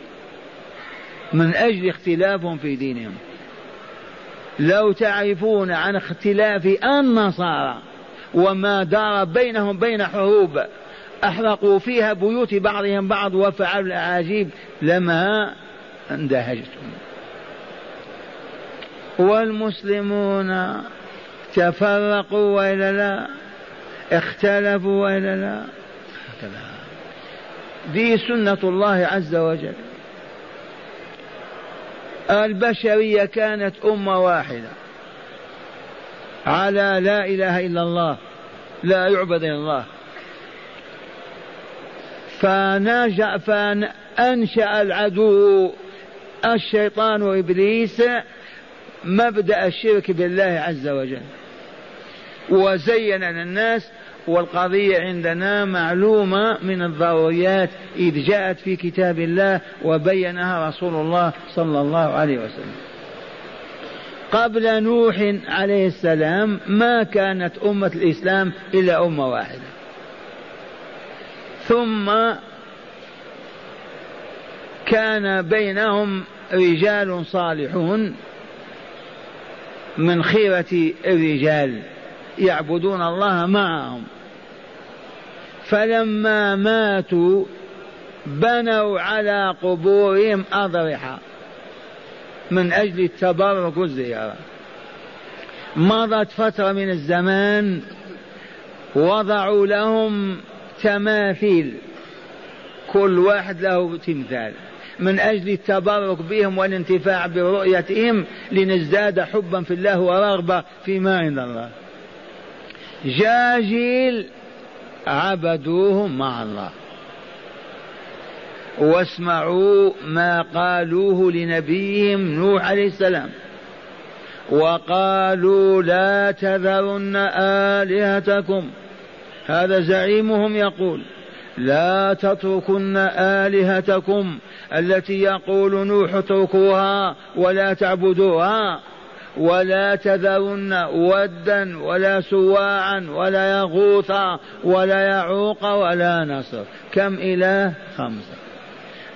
من أجل اختلافهم في دينهم. لو تعرفون عن اختلاف النصارى وما دار بينهم بين حروب أحرقوا فيها بيوت بعضهم بعض وفعلوا الأعاجيب لما اندهجتم والمسلمون تفرقوا وإلا لا؟ اختلفوا وإلا لا؟ هكذا. دي سنة الله عز وجل. البشرية كانت أمة واحدة. على لا إله إلا الله. لا يعبد إلا الله. فأنشأ العدو الشيطان وإبليس مبدأ الشرك بالله عز وجل. وزين للناس والقضية عندنا معلومة من الضروريات إذ جاءت في كتاب الله وبينها رسول الله صلى الله عليه وسلم. قبل نوح عليه السلام ما كانت أمة الإسلام إلا أمة واحدة. ثم كان بينهم رجال صالحون من خيرة الرجال. يعبدون الله معهم. فلما ماتوا بنوا على قبورهم أضرحة من أجل التبرك والزيارة. مضت فترة من الزمان وضعوا لهم تماثيل كل واحد له تمثال. من أجل التبرك بهم والانتفاع برؤيتهم لنزداد حبا في الله ورغبة فيما عند الله. جاء جيل عبدوهم مع الله. واسمعوا ما قالوه لنبيهم نوح عليه السلام. وقالوا لا تذرن آلهتكم. هذا زعيمهم يقول لا تتركن آلهتكم التي يقول نوح اتركوها ولا تعبدوها. ولا تذرن ودا ولا سواعا ولا يغوث ولا يعوق ولا نصر. كم إله؟ خمسة.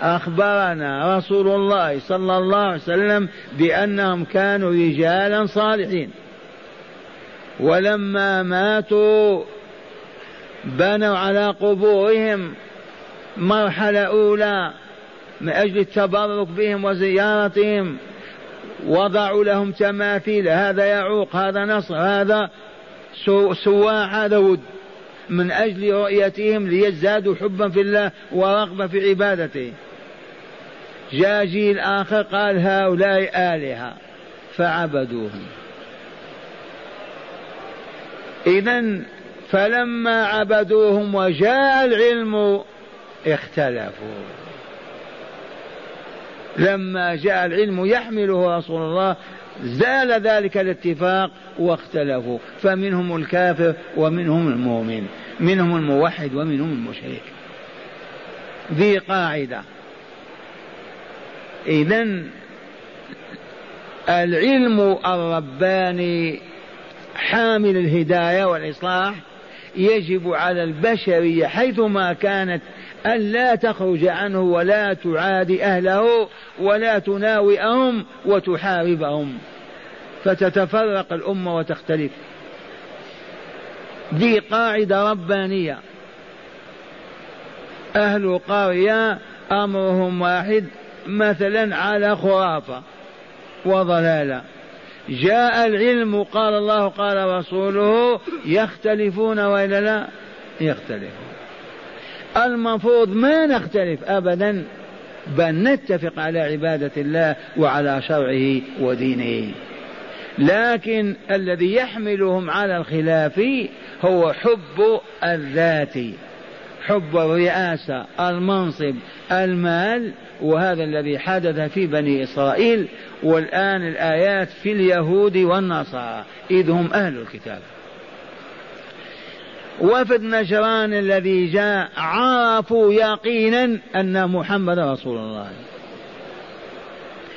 أخبرنا رسول الله صلى الله عليه وسلم بأنهم كانوا رجالا صالحين. ولما ماتوا بنوا على قبورهم مرحلة أولى من أجل التبرك بهم وزيارتهم. وضعوا لهم تماثيل. هذا يعوق هذا نصر هذا سواع هذا ود. من أجل رؤيتهم ليزدادوا حبا في الله ورغبة في عبادته. جاء جيل آخر قال هؤلاء آلهة. فعبدوهم. إذا فلما عبدوهم وجاء العلم اختلفوا. لما جاء العلم يحمله رسول الله زال ذلك الاتفاق واختلفوا. فمنهم الكافر ومنهم المؤمن منهم الموحد ومنهم المشرك. ذي قاعدة. اذا العلم الرباني حامل الهداية والإصلاح يجب على البشرية حيثما كانت أن لا تخرج عنه ولا تعادي أهله ولا تناوئهم وتحاربهم. فتتفرق الأمة وتختلف. دي قاعدة ربانية. أهل قرية أمرهم واحد مثلا على خرافة وضلالة. جاء العلم قال الله قال رسوله يختلفون وإلا لا؟ يختلفون. المفروض ما نختلف ابدا بل نتفق على عبادة الله وعلى شرعه ودينه. لكن الذي يحملهم على الخلاف هو حب الذات حب الرئاسة المنصب المال. وهذا الذي حدث في بني إسرائيل والآن الآيات في اليهود والنصارى إذ هم أهل الكتاب. وفد نجران الذي جاء عرفوا يقينا أن محمد رسول الله.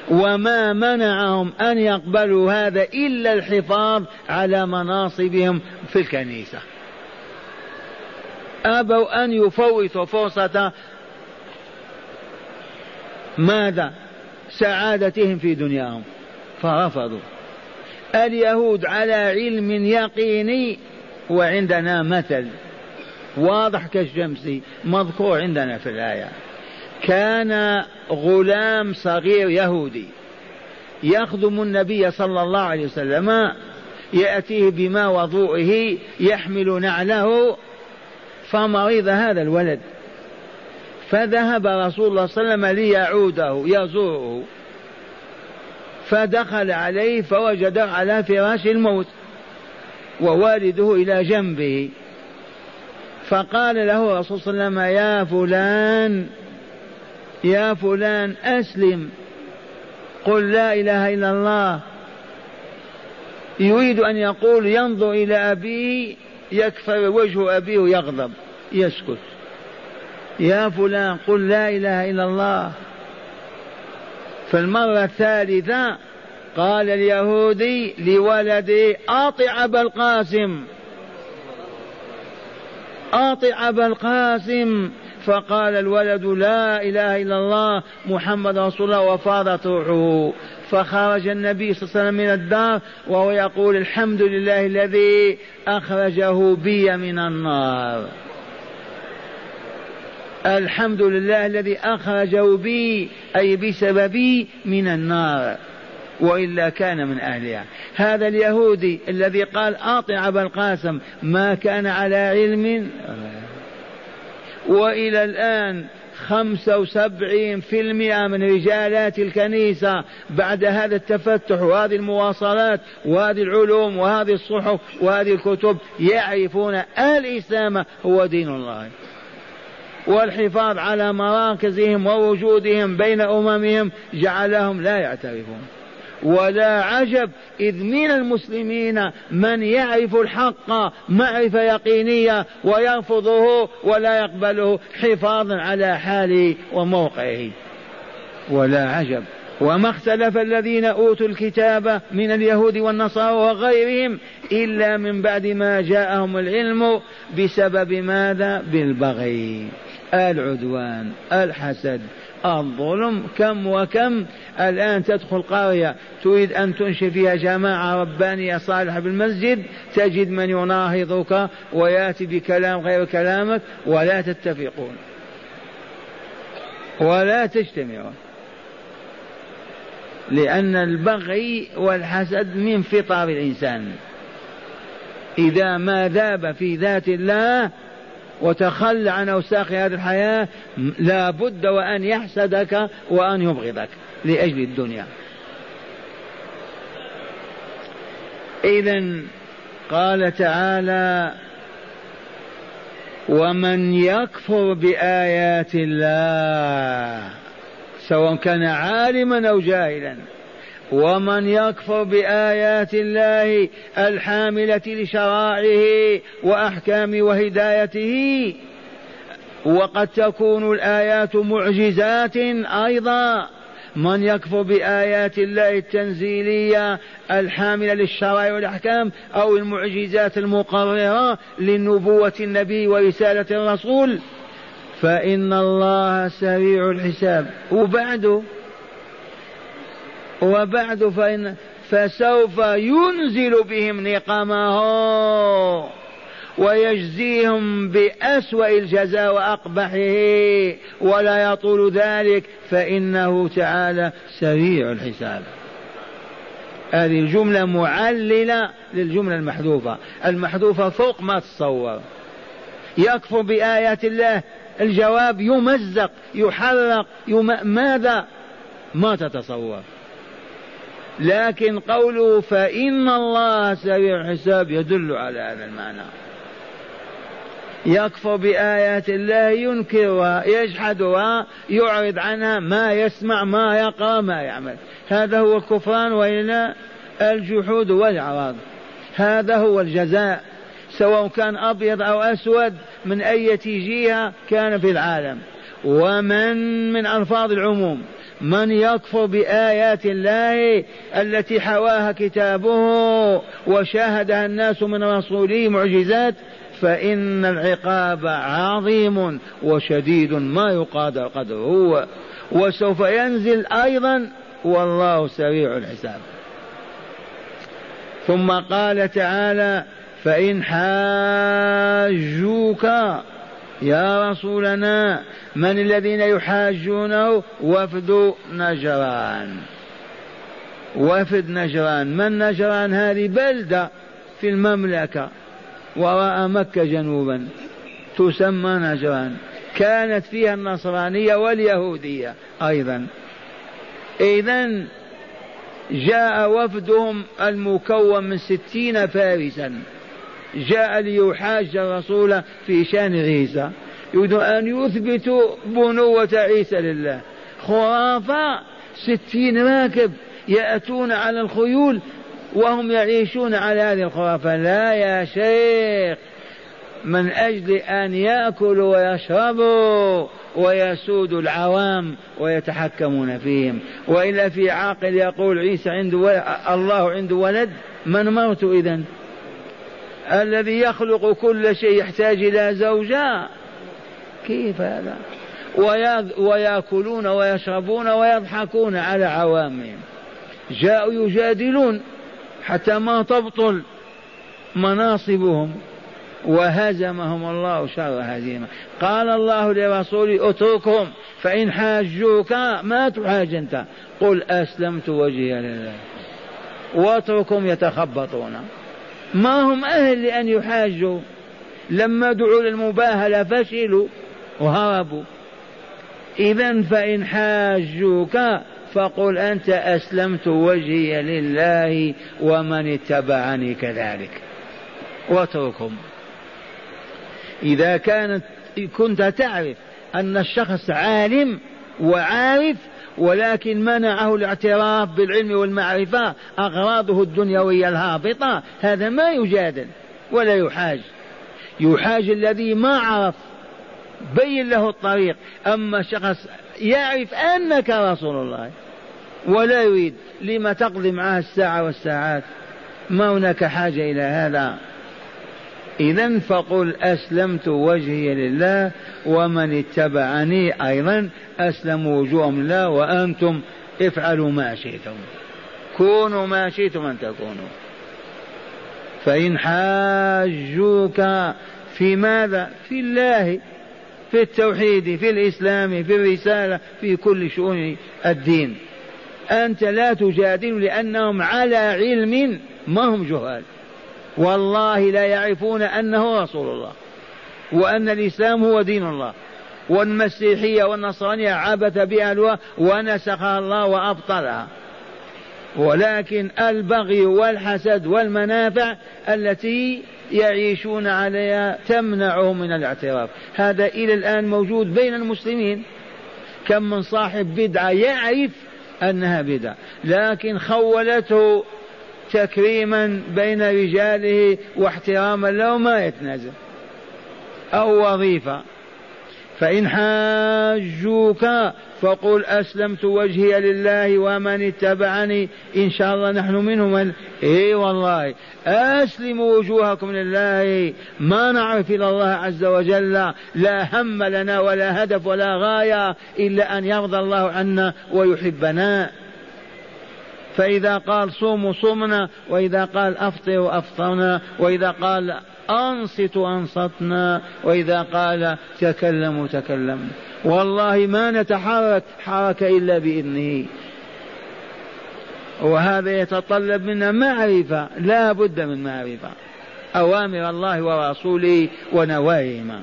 وما منعهم أن يقبلوا هذا إلا الحفاظ على مناصبهم في الكنيسة. أبوا أن يفوتوا فرصة ماذا؟ سعادتهم في دنياهم. فرفضوا. اليهود على علم يقيني وعندنا مثل واضح كالشمس مذكور عندنا في الآية. كان غلام صغير يهودي يخدم النبي صلى الله عليه وسلم يأتيه بما وضوئه يحمل نعله فمرض هذا الولد. فذهب رسول الله صلى الله عليه وسلم ليعوده يزوره. فدخل عليه فوجده على فراش الموت. ووالده إلى جنبه. فقال له الرسول صلى الله عليه وسلم يا فلان يا فلان أسلم. قل لا إله إلا الله. يريد أن يقول ينظر إلى أبيه يكفر وجه أبيه يغضب يسكت. يا فلان قل لا إله إلا الله. فالمرة الثالثة قال اليهودي لولده أطع أبا القاسم. أطع أبا القاسم. فقال الولد لا إله إلا الله محمد رسول الله وفاضت روحه فخرج النبي صلى الله عليه وسلم من الدار وهو يقول الحمد لله الذي أخرجه بي من النار. الحمد لله الذي أخرجه بي أي بسببي من النار. وإلا كان من أهلها. هذا اليهودي الذي قال أطع أبا القاسم ما كان على علم. وإلى الآن خمسة وسبعين في المئة من رجالات الكنيسة بعد هذا التفتح وهذه المواصلات وهذه العلوم وهذه الصحف وهذه الكتب يعرفون الإسلام هو دين الله. والحفاظ على مراكزهم ووجودهم بين أممهم جعلهم لا يعترفون. ولا عجب إذ من المسلمين من يعرف الحق معرفة يقينية ويرفضه ولا يقبله حفاظا على حاله وموقعه. ولا عجب. وما اختلف الذين أوتوا الكتاب من اليهود والنصارى وغيرهم إلا من بعد ما جاءهم العلم بسبب ماذا؟ بالبغي. العدوان الحسد الظلم كم وكم الآن تدخل قرية تريد أن تنشئ فيها جماعة ربانية صالحة بالمسجد تجد من يناهضك ويأتي بكلام غير كلامك ولا تتفقون. ولا تجتمعون. لأن البغي والحسد من فطر الإنسان. إذا ما ذاب في ذات الله وتخلى عن أوساخ هذه الحياة لا بد وأن يحسدك وأن يبغضك. لأجل الدنيا. إذا قال تعالى ومن يكفر بآيات الله سواء كان عالما أو جاهلا ومن يكفر بآيات الله الحاملة لشرائعه وأحكام وهدايته وقد تكون الآيات معجزات أيضا. من يكفر بآيات الله التنزيلية الحاملة للشرائع والأحكام أو المعجزات المقررة لنبوة النبي ورسالة الرسول فإن الله سريع الحساب. وبعده وبعد فإن فسوف ينزل بهم نقمه. ويجزيهم بأسوأ الجزاء وأقبحه ولا يطول ذلك فإنه تعالى سريع الحساب. هذه الجملة معللة للجملة المحذوفة. المحذوفة فوق ما تصور يكفر بآيات الله الجواب يمزق يحرق يم... ماذا؟ ما تتصور. لكن قوله فإن الله سريع الحساب يدل على هذا المعنى. يكفر بآيات الله ينكرها يجحدها يعرض عنها ما يسمع ما يقرأ ما يعمل. هذا هو الكفران وإلا الجحود والإعراض هذا هو الجزاء سواء كان أبيض أو أسود من أي جهة كان في العالم. ومن من ألفاظ العموم من يكفر بآيات الله التي حواها كتابه وشاهدها الناس من رسوله معجزات فإن العقاب عظيم وشديد ما يقادر قدره وسوف ينزل أيضا والله سريع الحساب. ثم قال تعالى فإن حاجوك يا رسولنا من الذين يحاجونه وفد نجران. وفد نجران. من نجران هذه؟ بلدة في المملكة. وراء مكة جنوبا تسمى نجران. كانت فيها النصرانية واليهودية أيضا. إذا جاء وفدهم المكون من ستين فارسا. جاء ليحاج الرسول في شأن عيسى. يريد أن يثبتوا بنوة عيسى لله. خرافة ستين راكب يأتون على الخيول وهم يعيشون على هذه الخرافة لا يا شيخ من أجل أن يأكلوا ويشربوا ويسود العوام ويتحكمون فيهم. وإلا في عاقل يقول عيسى عنده الله عنده ولد من موت إذا الذي يخلق كل شيء يحتاج إلى زوجة. كيف هذا؟ ويأكلون ويشربون ويضحكون على عوامهم. جاءوا يجادلون. حتى ما تبطل مناصبهم وهزمهم. الله شر هزيمة. قال الله لرسوله اتركهم فإن حاجوك ما تحاج أنت. قل أسلمت وجهي لله. واتركهم يتخبطون. ما هم أهل لأن يحاجوا. لما دعوا للمباهلة فشلوا وهربوا. إذا فإن حاجوك فقل أنت أسلمت وجهي لله ومن اتبعني كذلك. واتركهم. إذا كانت كنت تعرف أن الشخص عالم وعارف ولكن منعه الاعتراف بالعلم والمعرفة أغراضه الدنيوية الهابطة هذا ما يجادل ولا يحاج. يحاج الذي ما عرف. بين له الطريق. أما شخص يعرف أنك رسول الله ولا يريد لما تقضي معه الساعة والساعات ما هناك حاجة إلى هذا. إذا فقل أسلمت وجهي لله ومن اتبعني أيضا أسلم وجوههم لله وأنتم افعلوا ما شئتم. كونوا ما شئتم أن تكونوا. فإن حاجوك في ماذا؟ في الله. في التوحيد في الإسلام في الرسالة في كل شؤون الدين. أنت لا تجادل لأنهم على علم ما هم جهال. والله لا يعرفون أنه رسول الله وأن الإسلام هو دين الله. والمسيحية والنصرانية عبث بها ونسخها الله وأبطلها. ولكن البغي والحسد والمنافع التي يعيشون عليها تمنعهم من الاعتراف. هذا إلى الآن موجود بين المسلمين. كم من صاحب بدعة يعرف أنها بدعة لكن خولته تكريما بين رجاله واحتراما له ما يتنازل. أو وظيفة. فإن حاجوك فقل أسلمت وجهي لله ومن اتبعني إن شاء الله نحن منهم إي والله أسلموا وجوهكم لله ما نعرف إلى الله عز وجل لا هم لنا ولا هدف ولا غاية إلا أن يرضى الله عنا ويحبنا. فإذا قال صوموا صمنا وإذا قال أفطروا أفطرنا وإذا قال أنصتوا أنصتنا وإذا قال تكلموا تكلمنا والله ما نتحرك حركة إلا بإذنه. وهذا يتطلب منا معرفة لا بد من معرفة. أوامر الله ورسوله ونواهيهما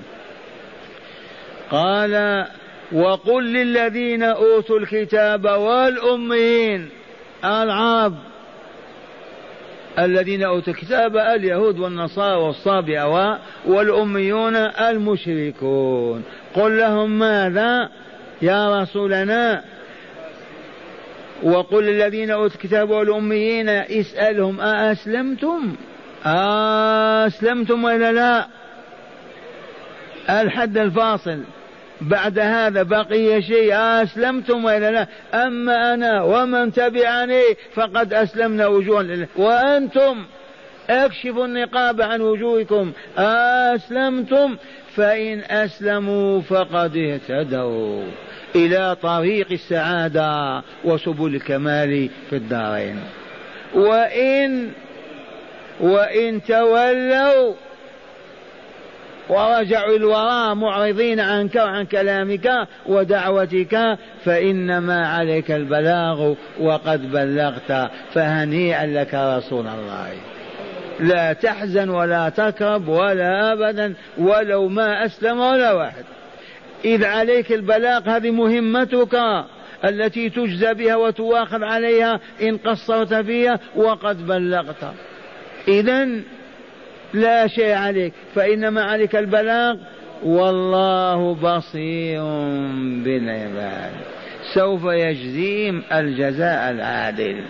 قال وقل للذين أوتوا الكتاب والأميين العرب الذين أوتوا الكتاب اليهود والنصارى والصابئة والأميون المشركون. قل لهم ماذا؟ يا رسولنا. وقل للذين أوتوا الكتاب والأميين اسألهم أأسلمتم؟ أسلمتم ولا لا؟ الحد الفاصل. بعد هذا بقي شيء أسلمتم وإلا لا؟ أما أنا ومن تبعني فقد أسلمنا وجوها لله. وأنتم اكشفوا النقاب عن وجوهكم. أسلمتم فإن أسلموا فقد اهتدوا. إلى طريق السعادة وسبل الكمال في الدارين. وإن وإن تولوا ورجعوا الوراء معرضين عنك وعن كلامك ودعوتك فإنما عليك البلاغ وقد بلغت فهنيئا لك رسول الله. لا تحزن ولا تكرب ولا أبدا ولو ما أسلم ولا واحد إذ عليك البلاغ هذه مهمتك التي تجزى بها وتواخذ عليها إن قصرت فيها وقد بلغت. إذا لا شيء عليك فإنما عليك البلاغ. والله بصير بالعباد. سوف يجزيهم الجزاء العادل.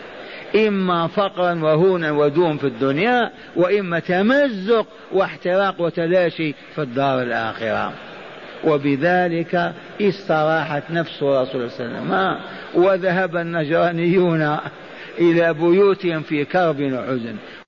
إما فقرا وهونا ودون في الدنيا وإما تمزق واحتراق وتلاشي في الدار الآخرة. وبذلك استراحت نفس رسول صلى الله عليه وسلم. وذهب النجرانيون إلى بيوتهم في كرب وحزن.